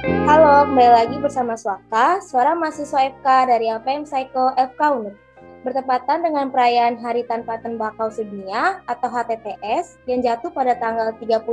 Halo, kembali lagi bersama Swaka, suara mahasiswa FK dari LPM Psycho FK UNUR. Bertepatan dengan perayaan Hari Tanpa Tembakau Sedunia atau HTTS yang jatuh pada tanggal 31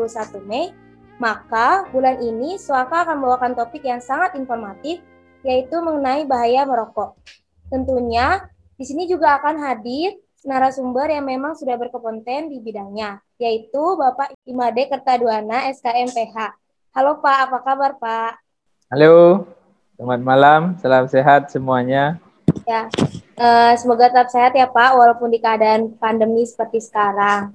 Mei, maka bulan ini Swaka akan membawakan topik yang sangat informatif yaitu mengenai bahaya merokok. Tentunya di sini juga akan hadir narasumber yang memang sudah berkompeten di bidangnya, yaitu Bapak Imade Kertaduana SKMPH. Halo Pak, apa kabar Pak? Halo, selamat malam, salam sehat semuanya. Ya, uh, semoga tetap sehat ya Pak, walaupun di keadaan pandemi seperti sekarang.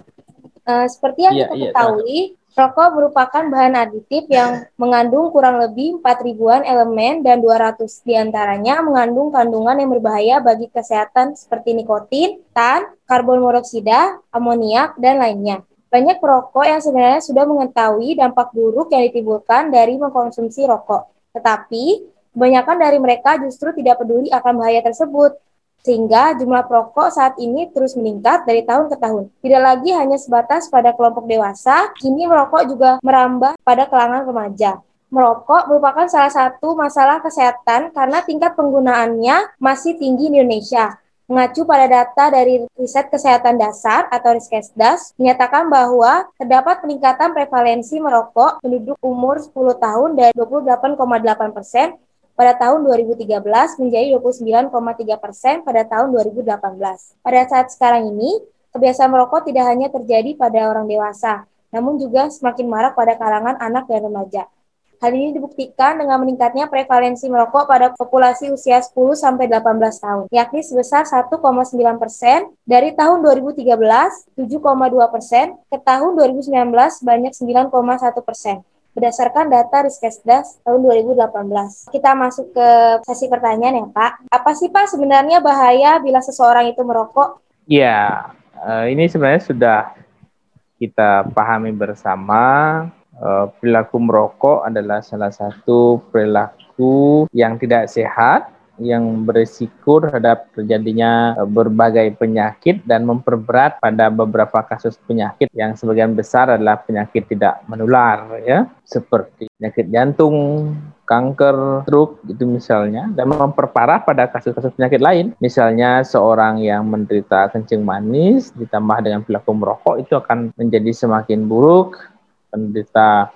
Uh, seperti yang iya, kita iya, ketahui, rokok merupakan bahan aditif yang mengandung kurang lebih 4 ribuan elemen dan 200 di antaranya mengandung kandungan yang berbahaya bagi kesehatan seperti nikotin, tan, karbon monoksida, amoniak, dan lainnya. Banyak perokok yang sebenarnya sudah mengetahui dampak buruk yang ditimbulkan dari mengkonsumsi rokok. Tetapi, kebanyakan dari mereka justru tidak peduli akan bahaya tersebut, sehingga jumlah perokok saat ini terus meningkat dari tahun ke tahun. Tidak lagi hanya sebatas pada kelompok dewasa, kini merokok juga merambah pada kalangan remaja. Merokok merupakan salah satu masalah kesehatan karena tingkat penggunaannya masih tinggi di Indonesia. Mengacu pada data dari Riset Kesehatan Dasar atau Riskesdas, menyatakan bahwa terdapat peningkatan prevalensi merokok penduduk umur 10 tahun dari 28,8 persen pada tahun 2013 menjadi 29,3 persen pada tahun 2018. Pada saat sekarang ini, kebiasaan merokok tidak hanya terjadi pada orang dewasa, namun juga semakin marak pada kalangan anak dan remaja. Hal ini dibuktikan dengan meningkatnya prevalensi merokok pada populasi usia 10 sampai 18 tahun, yakni sebesar 1,9 persen dari tahun 2013 7,2 persen ke tahun 2019 banyak 9,1 persen berdasarkan data Riskesdas tahun 2018. Kita masuk ke sesi pertanyaan ya Pak. Apa sih Pak sebenarnya bahaya bila seseorang itu merokok? Ya, ini sebenarnya sudah kita pahami bersama uh, perilaku merokok adalah salah satu perilaku yang tidak sehat yang berisiko terhadap terjadinya eh, berbagai penyakit dan memperberat pada beberapa kasus penyakit. Yang sebagian besar adalah penyakit tidak menular ya. Seperti penyakit jantung, kanker, stroke itu misalnya. Dan memperparah pada kasus-kasus penyakit lain. Misalnya seorang yang menderita kencing manis ditambah dengan perilaku merokok itu akan menjadi semakin buruk penderita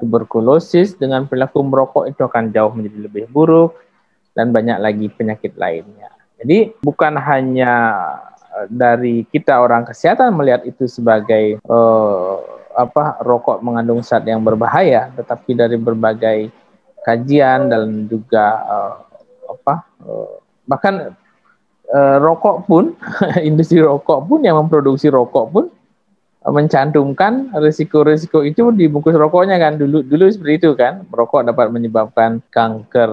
tuberkulosis dengan perilaku merokok itu akan jauh menjadi lebih buruk dan banyak lagi penyakit lainnya. Jadi bukan hanya eh, dari kita orang kesehatan melihat itu sebagai uh, apa rokok mengandung zat yang berbahaya, tetapi dari berbagai kajian dan juga uh, apa uh, bahkan uh, rokok pun industri rokok pun yang memproduksi rokok pun mencantumkan risiko-risiko itu di bungkus rokoknya kan. Dulu dulu seperti itu kan. Merokok dapat menyebabkan kanker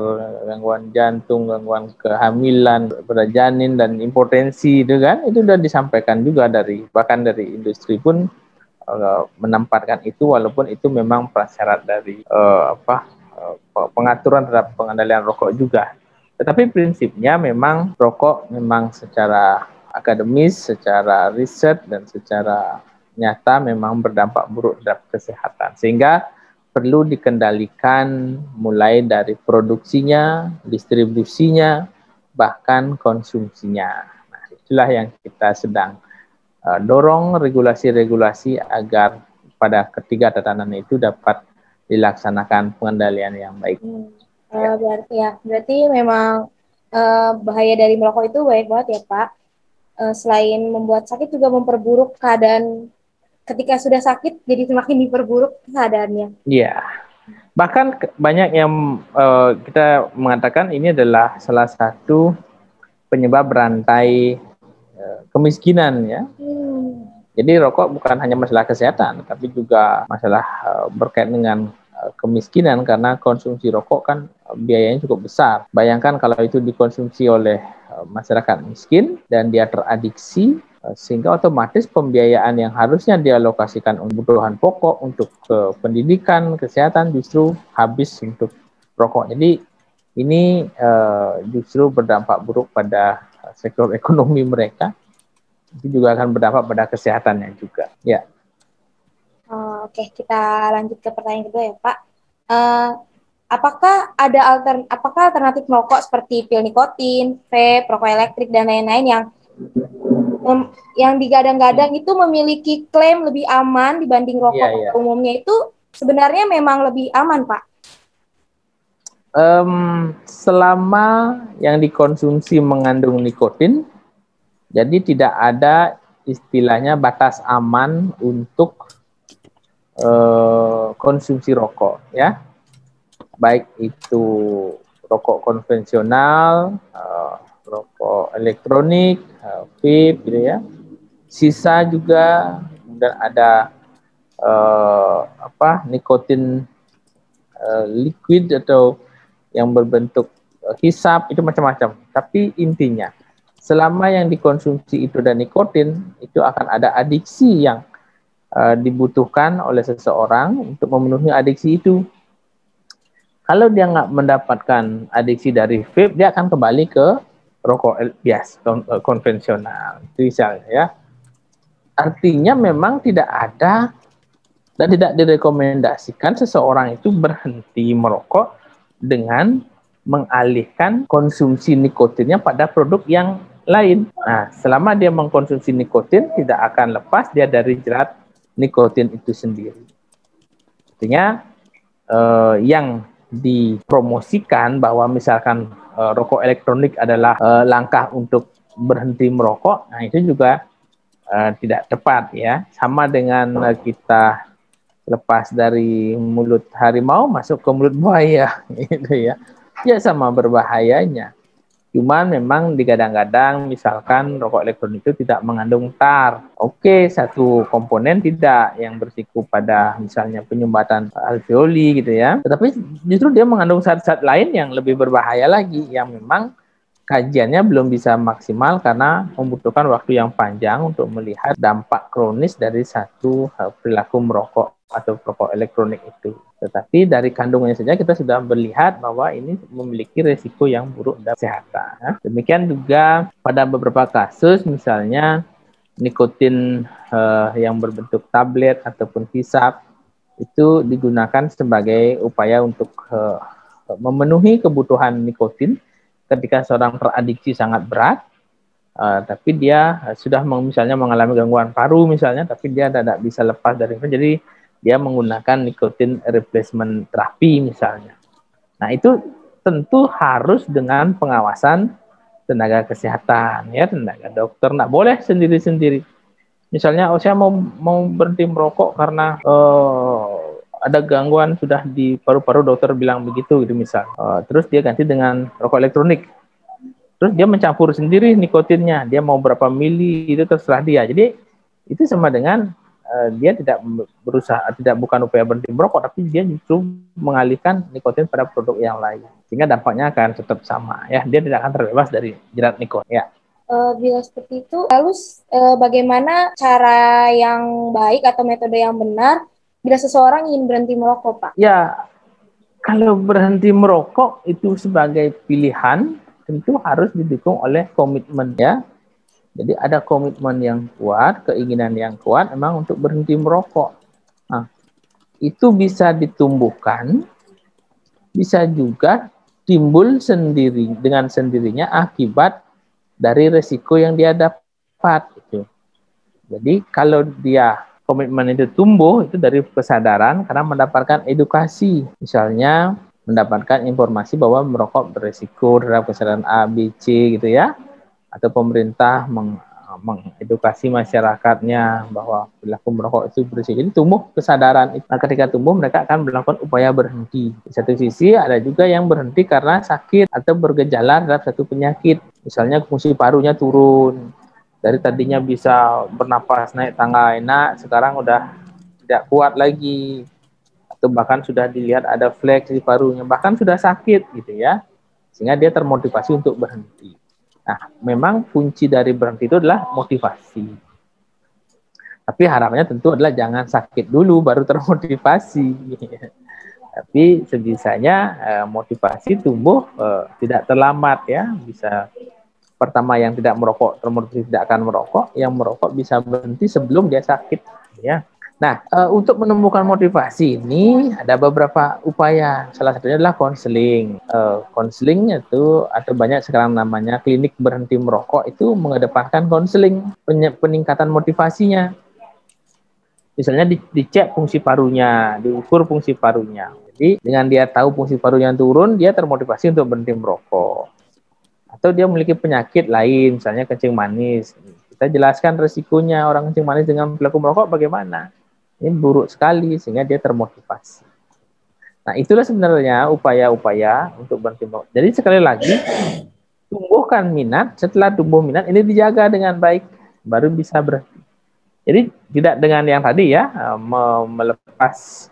gangguan jantung gangguan kehamilan pada janin dan impotensi itu kan. Itu sudah disampaikan juga dari bahkan dari industri pun uh, menempatkan itu walaupun itu memang prasyarat dari uh, apa uh, pengaturan terhadap pengendalian rokok juga. Tetapi prinsipnya memang rokok memang secara akademis secara riset dan secara nyata memang berdampak buruk terhadap kesehatan. Sehingga perlu dikendalikan mulai dari produksinya, distribusinya, bahkan konsumsinya. Nah, itulah yang kita sedang uh, dorong regulasi-regulasi agar pada ketiga tatanan itu dapat dilaksanakan pengendalian yang baik. Hmm. Uh, berarti ya, berarti memang uh, bahaya dari merokok itu baik banget ya Pak. Uh, selain membuat sakit juga memperburuk keadaan ketika sudah sakit jadi semakin diperburuk keadaannya. Iya. Bahkan banyak yang uh, kita mengatakan ini adalah salah satu penyebab rantai uh, kemiskinan ya. Hmm. Jadi rokok bukan hanya masalah kesehatan, tapi juga masalah uh, berkaitan dengan kemiskinan karena konsumsi rokok kan biayanya cukup besar. Bayangkan kalau itu dikonsumsi oleh masyarakat miskin dan dia teradiksi sehingga otomatis pembiayaan yang harusnya dialokasikan untuk kebutuhan pokok untuk ke pendidikan kesehatan justru habis untuk rokok. Jadi ini uh, justru berdampak buruk pada sektor ekonomi mereka. Itu juga akan berdampak pada kesehatannya juga. Ya. Oh, oke. Kita lanjut ke pertanyaan kedua ya pak. Uh, apakah ada altern apakah alternatif merokok seperti pil nikotin, vape, rokok elektrik dan lain-lain yang yang digadang-gadang itu memiliki klaim lebih aman dibanding rokok yeah, yeah. umumnya itu sebenarnya memang lebih aman, Pak? Um, selama yang dikonsumsi mengandung nikotin, jadi tidak ada istilahnya batas aman untuk uh, konsumsi rokok, ya baik itu rokok konvensional, uh, rokok elektronik, vape gitu ya. Sisa juga dan ada uh, apa nikotin uh, liquid atau yang berbentuk uh, hisap itu macam-macam. Tapi intinya selama yang dikonsumsi itu dan nikotin itu akan ada adiksi yang uh, dibutuhkan oleh seseorang untuk memenuhi adiksi itu. Kalau dia nggak mendapatkan adiksi dari vape, dia akan kembali ke rokok bias eh, konvensional. Itu misalnya ya. Artinya memang tidak ada dan tidak direkomendasikan seseorang itu berhenti merokok dengan mengalihkan konsumsi nikotinnya pada produk yang lain. Nah, selama dia mengkonsumsi nikotin, tidak akan lepas dia dari jerat nikotin itu sendiri. Artinya, eh, yang dipromosikan bahwa misalkan uh, rokok elektronik adalah uh, langkah untuk berhenti merokok, nah itu juga uh, tidak tepat ya. Sama dengan uh, kita lepas dari mulut harimau masuk ke mulut buaya gitu ya. Ya sama berbahayanya. Cuman memang digadang-gadang misalkan rokok elektronik itu tidak mengandung tar. Oke, satu komponen tidak yang bersiko pada misalnya penyumbatan alveoli gitu ya. Tetapi justru dia mengandung zat-zat lain yang lebih berbahaya lagi yang memang kajiannya belum bisa maksimal karena membutuhkan waktu yang panjang untuk melihat dampak kronis dari satu eh, perilaku merokok atau rokok elektronik itu. Tetapi dari kandungannya saja kita sudah melihat bahwa ini memiliki resiko yang buruk dalam kesehatan. Demikian juga pada beberapa kasus misalnya nikotin uh, yang berbentuk tablet ataupun hisap itu digunakan sebagai upaya untuk uh, memenuhi kebutuhan nikotin ketika seorang teradiksi sangat berat Uh, tapi dia sudah misalnya mengalami gangguan paru misalnya, tapi dia tidak bisa lepas dari itu. Jadi dia menggunakan nikotin replacement terapi misalnya. Nah, itu tentu harus dengan pengawasan tenaga kesehatan ya, tenaga dokter. Nggak boleh sendiri-sendiri. Misalnya, oh saya mau mau berhenti merokok karena uh, ada gangguan sudah di paru-paru dokter bilang begitu gitu misal. Uh, terus dia ganti dengan rokok elektronik. Terus dia mencampur sendiri nikotinnya. Dia mau berapa mili itu terserah dia. Jadi itu sama dengan uh, dia tidak berusaha tidak bukan upaya berhenti merokok tapi dia justru mengalihkan nikotin pada produk yang lain. Sehingga dampaknya akan tetap sama ya. Dia tidak akan terbebas dari jerat nikotin ya. Uh, bila seperti itu lalu uh, bagaimana cara yang baik atau metode yang benar bila seseorang ingin berhenti merokok pak? Ya kalau berhenti merokok itu sebagai pilihan tentu harus didukung oleh komitmen ya jadi ada komitmen yang kuat, keinginan yang kuat memang untuk berhenti merokok. Nah, itu bisa ditumbuhkan, bisa juga timbul sendiri dengan sendirinya akibat dari resiko yang dia dapat. Gitu. Jadi kalau dia komitmen itu tumbuh itu dari kesadaran karena mendapatkan edukasi. Misalnya mendapatkan informasi bahwa merokok beresiko terhadap kesadaran A, B, C gitu ya atau pemerintah meng, mengedukasi masyarakatnya bahwa perilaku merokok itu berisiko. Jadi tumbuh kesadaran. Nah, ketika tumbuh mereka akan melakukan upaya berhenti. Di satu sisi ada juga yang berhenti karena sakit atau bergejala terhadap satu penyakit. Misalnya fungsi parunya turun. Dari tadinya bisa bernapas naik tangga enak, sekarang udah tidak kuat lagi. Atau bahkan sudah dilihat ada flek di parunya, bahkan sudah sakit gitu ya. Sehingga dia termotivasi untuk berhenti. Nah, memang kunci dari berhenti itu adalah motivasi. Tapi harapannya tentu adalah jangan sakit dulu baru termotivasi. Tapi sebisanya eh, motivasi tumbuh eh, tidak terlambat ya, bisa pertama yang tidak merokok termotivasi tidak akan merokok, yang merokok bisa berhenti sebelum dia sakit ya. Nah, uh, untuk menemukan motivasi ini ada beberapa upaya. Salah satunya adalah konseling. Konseling uh, itu atau banyak sekarang namanya klinik berhenti merokok itu mengedepankan konseling peningkatan motivasinya. Misalnya di, dicek fungsi parunya, diukur fungsi parunya. Jadi dengan dia tahu fungsi parunya turun, dia termotivasi untuk berhenti merokok. Atau dia memiliki penyakit lain, misalnya kencing manis. Kita jelaskan resikonya orang kencing manis dengan pelaku merokok bagaimana ini buruk sekali sehingga dia termotivasi. Nah, itulah sebenarnya upaya-upaya untuk berhenti Jadi sekali lagi tumbuhkan minat, setelah tumbuh minat ini dijaga dengan baik baru bisa berhenti. Jadi tidak dengan yang tadi ya eh, melepas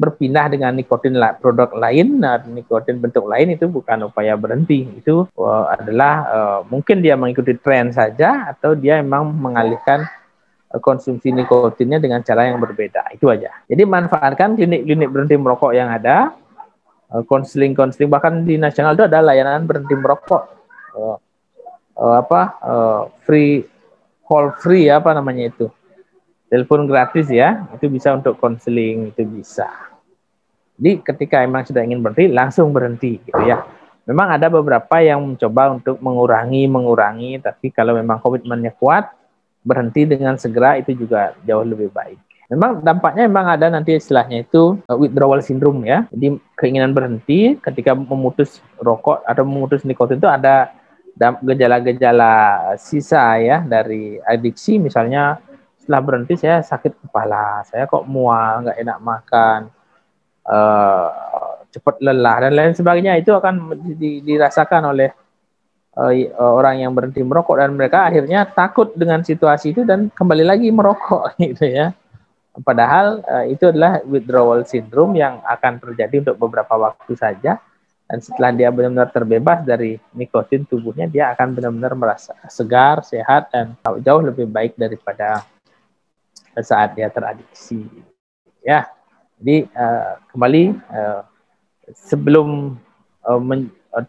berpindah dengan nikotin produk lain nah nikotin bentuk lain itu bukan upaya berhenti itu uh, adalah uh, mungkin dia mengikuti tren saja atau dia memang mengalihkan konsumsi nikotinnya dengan cara yang berbeda. Itu aja. Jadi manfaatkan klinik-klinik berhenti merokok yang ada, eh, konseling-konseling bahkan di nasional itu ada layanan berhenti merokok. Uh, uh, apa uh, free call free apa namanya itu telepon gratis ya itu bisa untuk konseling itu bisa jadi ketika emang sudah ingin berhenti langsung berhenti gitu ya memang ada beberapa yang mencoba untuk mengurangi mengurangi tapi kalau memang komitmennya kuat berhenti dengan segera itu juga jauh lebih baik. Memang dampaknya memang ada nanti istilahnya itu uh, withdrawal syndrome ya. Jadi keinginan berhenti ketika memutus rokok atau memutus nikotin itu ada gejala-gejala sisa ya dari adiksi misalnya setelah berhenti saya sakit kepala, saya kok mual, nggak enak makan, uh, cepat lelah dan lain sebagainya itu akan dirasakan oleh orang yang berhenti merokok dan mereka akhirnya takut dengan situasi itu dan kembali lagi merokok gitu ya. Padahal uh, itu adalah withdrawal syndrome yang akan terjadi untuk beberapa waktu saja dan setelah dia benar-benar terbebas dari nikotin tubuhnya dia akan benar-benar merasa segar, sehat dan jauh lebih baik daripada saat dia teradiksi. Ya. Jadi kembali sebelum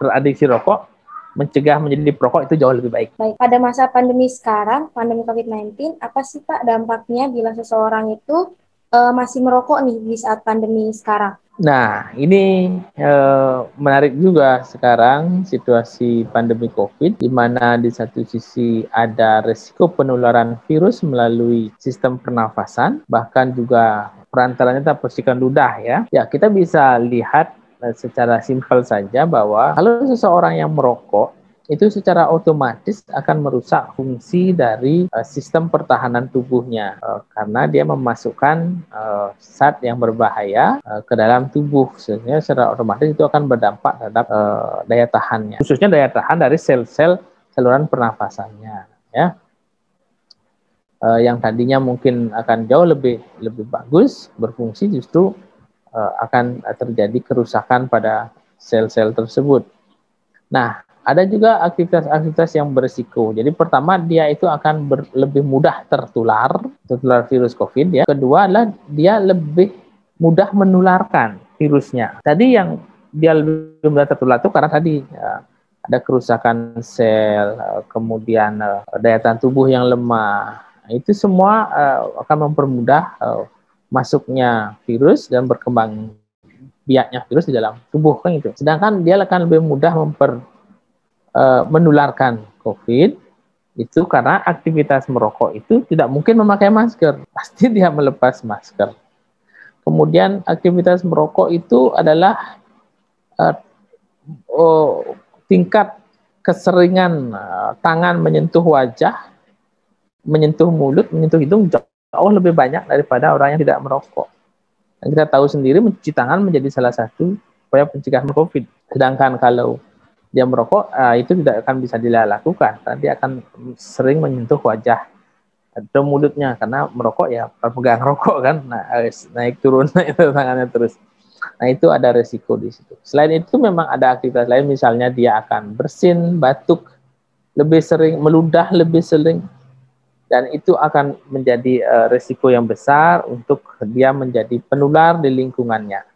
teradiksi rokok mencegah menjadi perokok itu jauh lebih baik. Baik, pada masa pandemi sekarang, pandemi COVID-19, apa sih Pak dampaknya bila seseorang itu uh, masih merokok nih di saat pandemi sekarang? Nah, ini uh, menarik juga sekarang situasi pandemi COVID, di mana di satu sisi ada resiko penularan virus melalui sistem pernafasan, bahkan juga perantaranya tak percikan ludah ya. Ya, kita bisa lihat secara simpel saja bahwa kalau seseorang yang merokok itu secara otomatis akan merusak fungsi dari uh, sistem pertahanan tubuhnya. Uh, karena dia memasukkan uh, zat yang berbahaya uh, ke dalam tubuh. Sehingga secara otomatis itu akan berdampak terhadap uh, daya tahannya. Khususnya daya tahan dari sel-sel saluran pernafasannya ya. Uh, yang tadinya mungkin akan jauh lebih lebih bagus berfungsi justru akan terjadi kerusakan pada sel-sel tersebut. Nah, ada juga aktivitas-aktivitas yang berisiko. Jadi pertama dia itu akan ber, lebih mudah tertular, tertular virus COVID ya. Kedua adalah dia lebih mudah menularkan virusnya. Tadi yang dia lebih mudah tertular itu karena tadi ya, ada kerusakan sel, eh, kemudian uh, daya tahan tubuh yang lemah. Itu semua uh, akan mempermudah uh, masuknya virus dan berkembang biaknya virus di dalam tubuh kan itu. Sedangkan dia akan lebih mudah memper uh, menularkan COVID itu karena aktivitas merokok itu tidak mungkin memakai masker, pasti dia melepas masker. Kemudian aktivitas merokok itu adalah uh, oh, tingkat keseringan uh, tangan menyentuh wajah, menyentuh mulut, menyentuh hidung jauh lebih banyak daripada orang yang tidak merokok. Dan kita tahu sendiri mencuci tangan menjadi salah satu upaya pencegahan COVID. Sedangkan kalau dia merokok, uh, itu tidak akan bisa dilakukan. Dia akan sering menyentuh wajah atau mulutnya karena merokok ya pegang rokok kan nah, naik turun itu tangannya terus nah itu ada resiko di situ selain itu memang ada aktivitas lain misalnya dia akan bersin batuk lebih sering meludah lebih sering dan itu akan menjadi uh, risiko yang besar untuk dia menjadi penular di lingkungannya.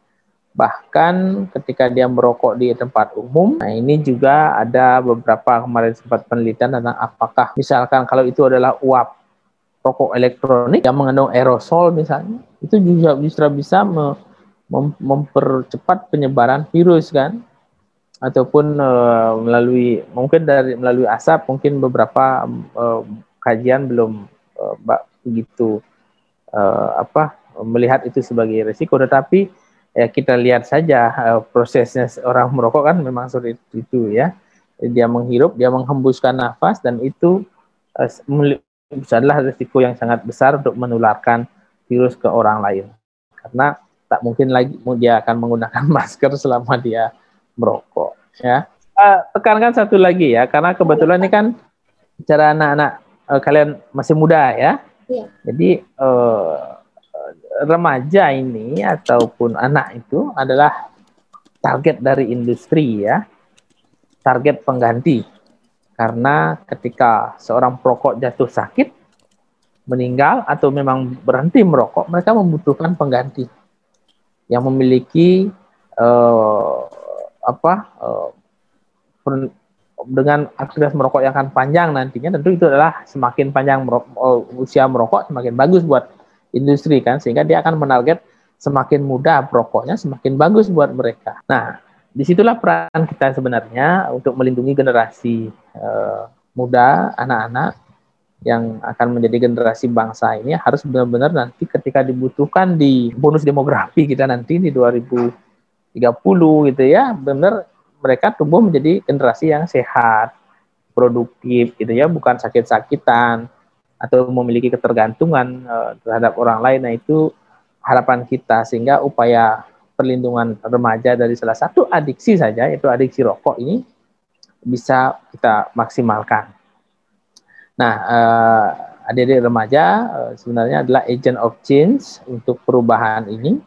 Bahkan ketika dia merokok di tempat umum, nah ini juga ada beberapa kemarin sempat penelitian tentang apakah misalkan kalau itu adalah uap rokok elektronik yang mengandung aerosol misalnya itu juga bisa bisa mem mempercepat penyebaran virus kan ataupun uh, melalui mungkin dari melalui asap mungkin beberapa uh, kajian belum uh, begitu uh, apa melihat itu sebagai risiko tetapi ya kita lihat saja uh, prosesnya orang merokok kan memang sulit itu ya. Dia menghirup dia menghembuskan nafas dan itu uh, adalah risiko yang sangat besar untuk menularkan virus ke orang lain. Karena tak mungkin lagi dia akan menggunakan masker selama dia merokok ya. Uh, tekankan satu lagi ya karena kebetulan ini kan cara anak-anak uh, kalian masih muda ya Iya. Jadi uh, remaja ini ataupun anak itu adalah target dari industri ya, target pengganti. Karena ketika seorang perokok jatuh sakit, meninggal atau memang berhenti merokok, mereka membutuhkan pengganti yang memiliki uh, apa uh, dengan aktivitas merokok yang akan panjang nantinya tentu itu adalah semakin panjang merokok, oh, usia merokok semakin bagus buat industri kan sehingga dia akan menarget semakin muda perokoknya semakin bagus buat mereka. Nah, di situlah peran kita sebenarnya untuk melindungi generasi uh, muda, anak-anak yang akan menjadi generasi bangsa ini harus benar-benar nanti ketika dibutuhkan di bonus demografi kita nanti di 2030 gitu ya, benar mereka tumbuh menjadi generasi yang sehat, produktif gitu ya, bukan sakit-sakitan atau memiliki ketergantungan uh, terhadap orang lain. Nah, itu harapan kita sehingga upaya perlindungan remaja dari salah satu adiksi saja yaitu adiksi rokok ini bisa kita maksimalkan. Nah, uh, adik-adik remaja uh, sebenarnya adalah agent of change untuk perubahan ini.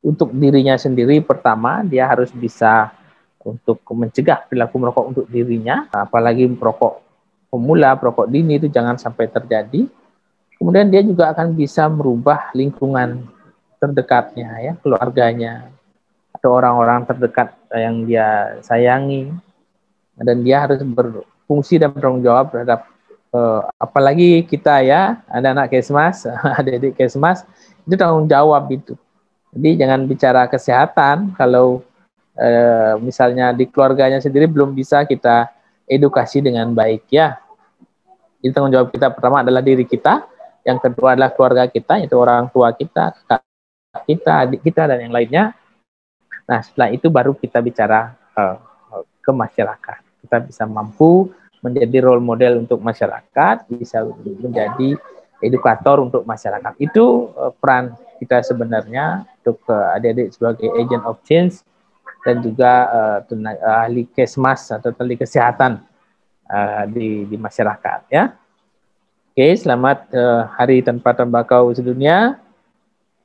Untuk dirinya sendiri pertama dia harus bisa untuk mencegah perilaku merokok untuk dirinya, apalagi merokok pemula, merokok dini itu jangan sampai terjadi. Kemudian dia juga akan bisa merubah lingkungan terdekatnya, ya, keluarganya, atau orang-orang terdekat yang dia sayangi, dan dia harus berfungsi dan bertanggung jawab terhadap uh, apalagi kita ya, ada anak kesmas, adik-adik kesmas, itu tanggung jawab itu. Jadi jangan bicara kesehatan kalau eh, misalnya di keluarganya sendiri belum bisa kita edukasi dengan baik ya. Jadi tanggung jawab kita pertama adalah diri kita, yang kedua adalah keluarga kita, yaitu orang tua kita, kakak kita, adik kita dan yang lainnya. Nah setelah itu baru kita bicara uh, ke masyarakat. Kita bisa mampu menjadi role model untuk masyarakat, bisa menjadi edukator untuk masyarakat. Itu uh, peran kita sebenarnya untuk adik-adik sebagai agent of change dan juga uh, ahli kesmas atau ahli kesehatan uh, di, di masyarakat ya. Oke, selamat uh, Hari Tanpa Tembakau Sedunia.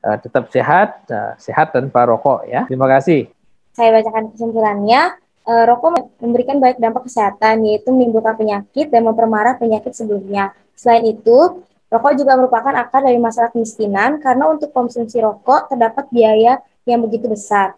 Uh, tetap sehat, uh, sehat tanpa rokok ya. Terima kasih. Saya bacakan kesimpulannya. Uh, rokok memberikan banyak dampak kesehatan, yaitu menimbulkan penyakit dan mempermarah penyakit sebelumnya. Selain itu, rokok juga merupakan akar dari masalah kemiskinan karena untuk konsumsi rokok terdapat biaya yang begitu besar.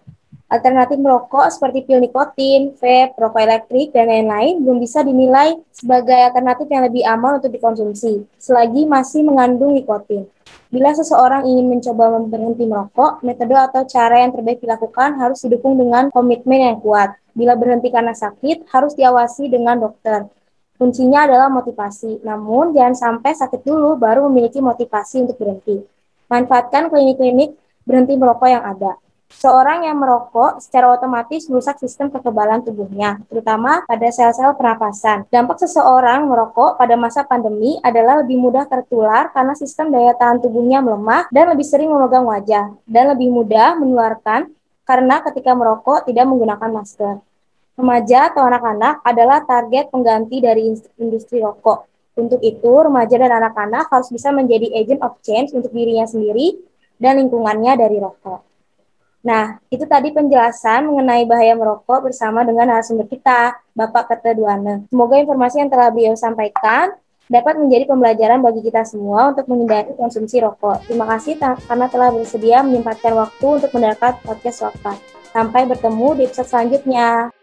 Alternatif merokok seperti pil nikotin, vape, rokok elektrik, dan lain-lain belum bisa dinilai sebagai alternatif yang lebih aman untuk dikonsumsi, selagi masih mengandung nikotin. Bila seseorang ingin mencoba berhenti merokok, metode atau cara yang terbaik dilakukan harus didukung dengan komitmen yang kuat. Bila berhenti karena sakit, harus diawasi dengan dokter. Kuncinya adalah motivasi, namun jangan sampai sakit dulu baru memiliki motivasi untuk berhenti. Manfaatkan klinik-klinik berhenti merokok yang ada. Seorang yang merokok secara otomatis merusak sistem kekebalan tubuhnya, terutama pada sel-sel pernapasan. Dampak seseorang merokok pada masa pandemi adalah lebih mudah tertular karena sistem daya tahan tubuhnya melemah dan lebih sering memegang wajah, dan lebih mudah menularkan karena ketika merokok tidak menggunakan masker. Remaja atau anak-anak adalah target pengganti dari industri rokok. Untuk itu, remaja dan anak-anak harus bisa menjadi agent of change untuk dirinya sendiri dan lingkungannya dari rokok. Nah, itu tadi penjelasan mengenai bahaya merokok bersama dengan narasumber kita, Bapak Kete Duana. Semoga informasi yang telah beliau sampaikan dapat menjadi pembelajaran bagi kita semua untuk menghindari konsumsi rokok. Terima kasih karena telah bersedia menyempatkan waktu untuk mendapat podcast Waktu. Sampai bertemu di episode selanjutnya.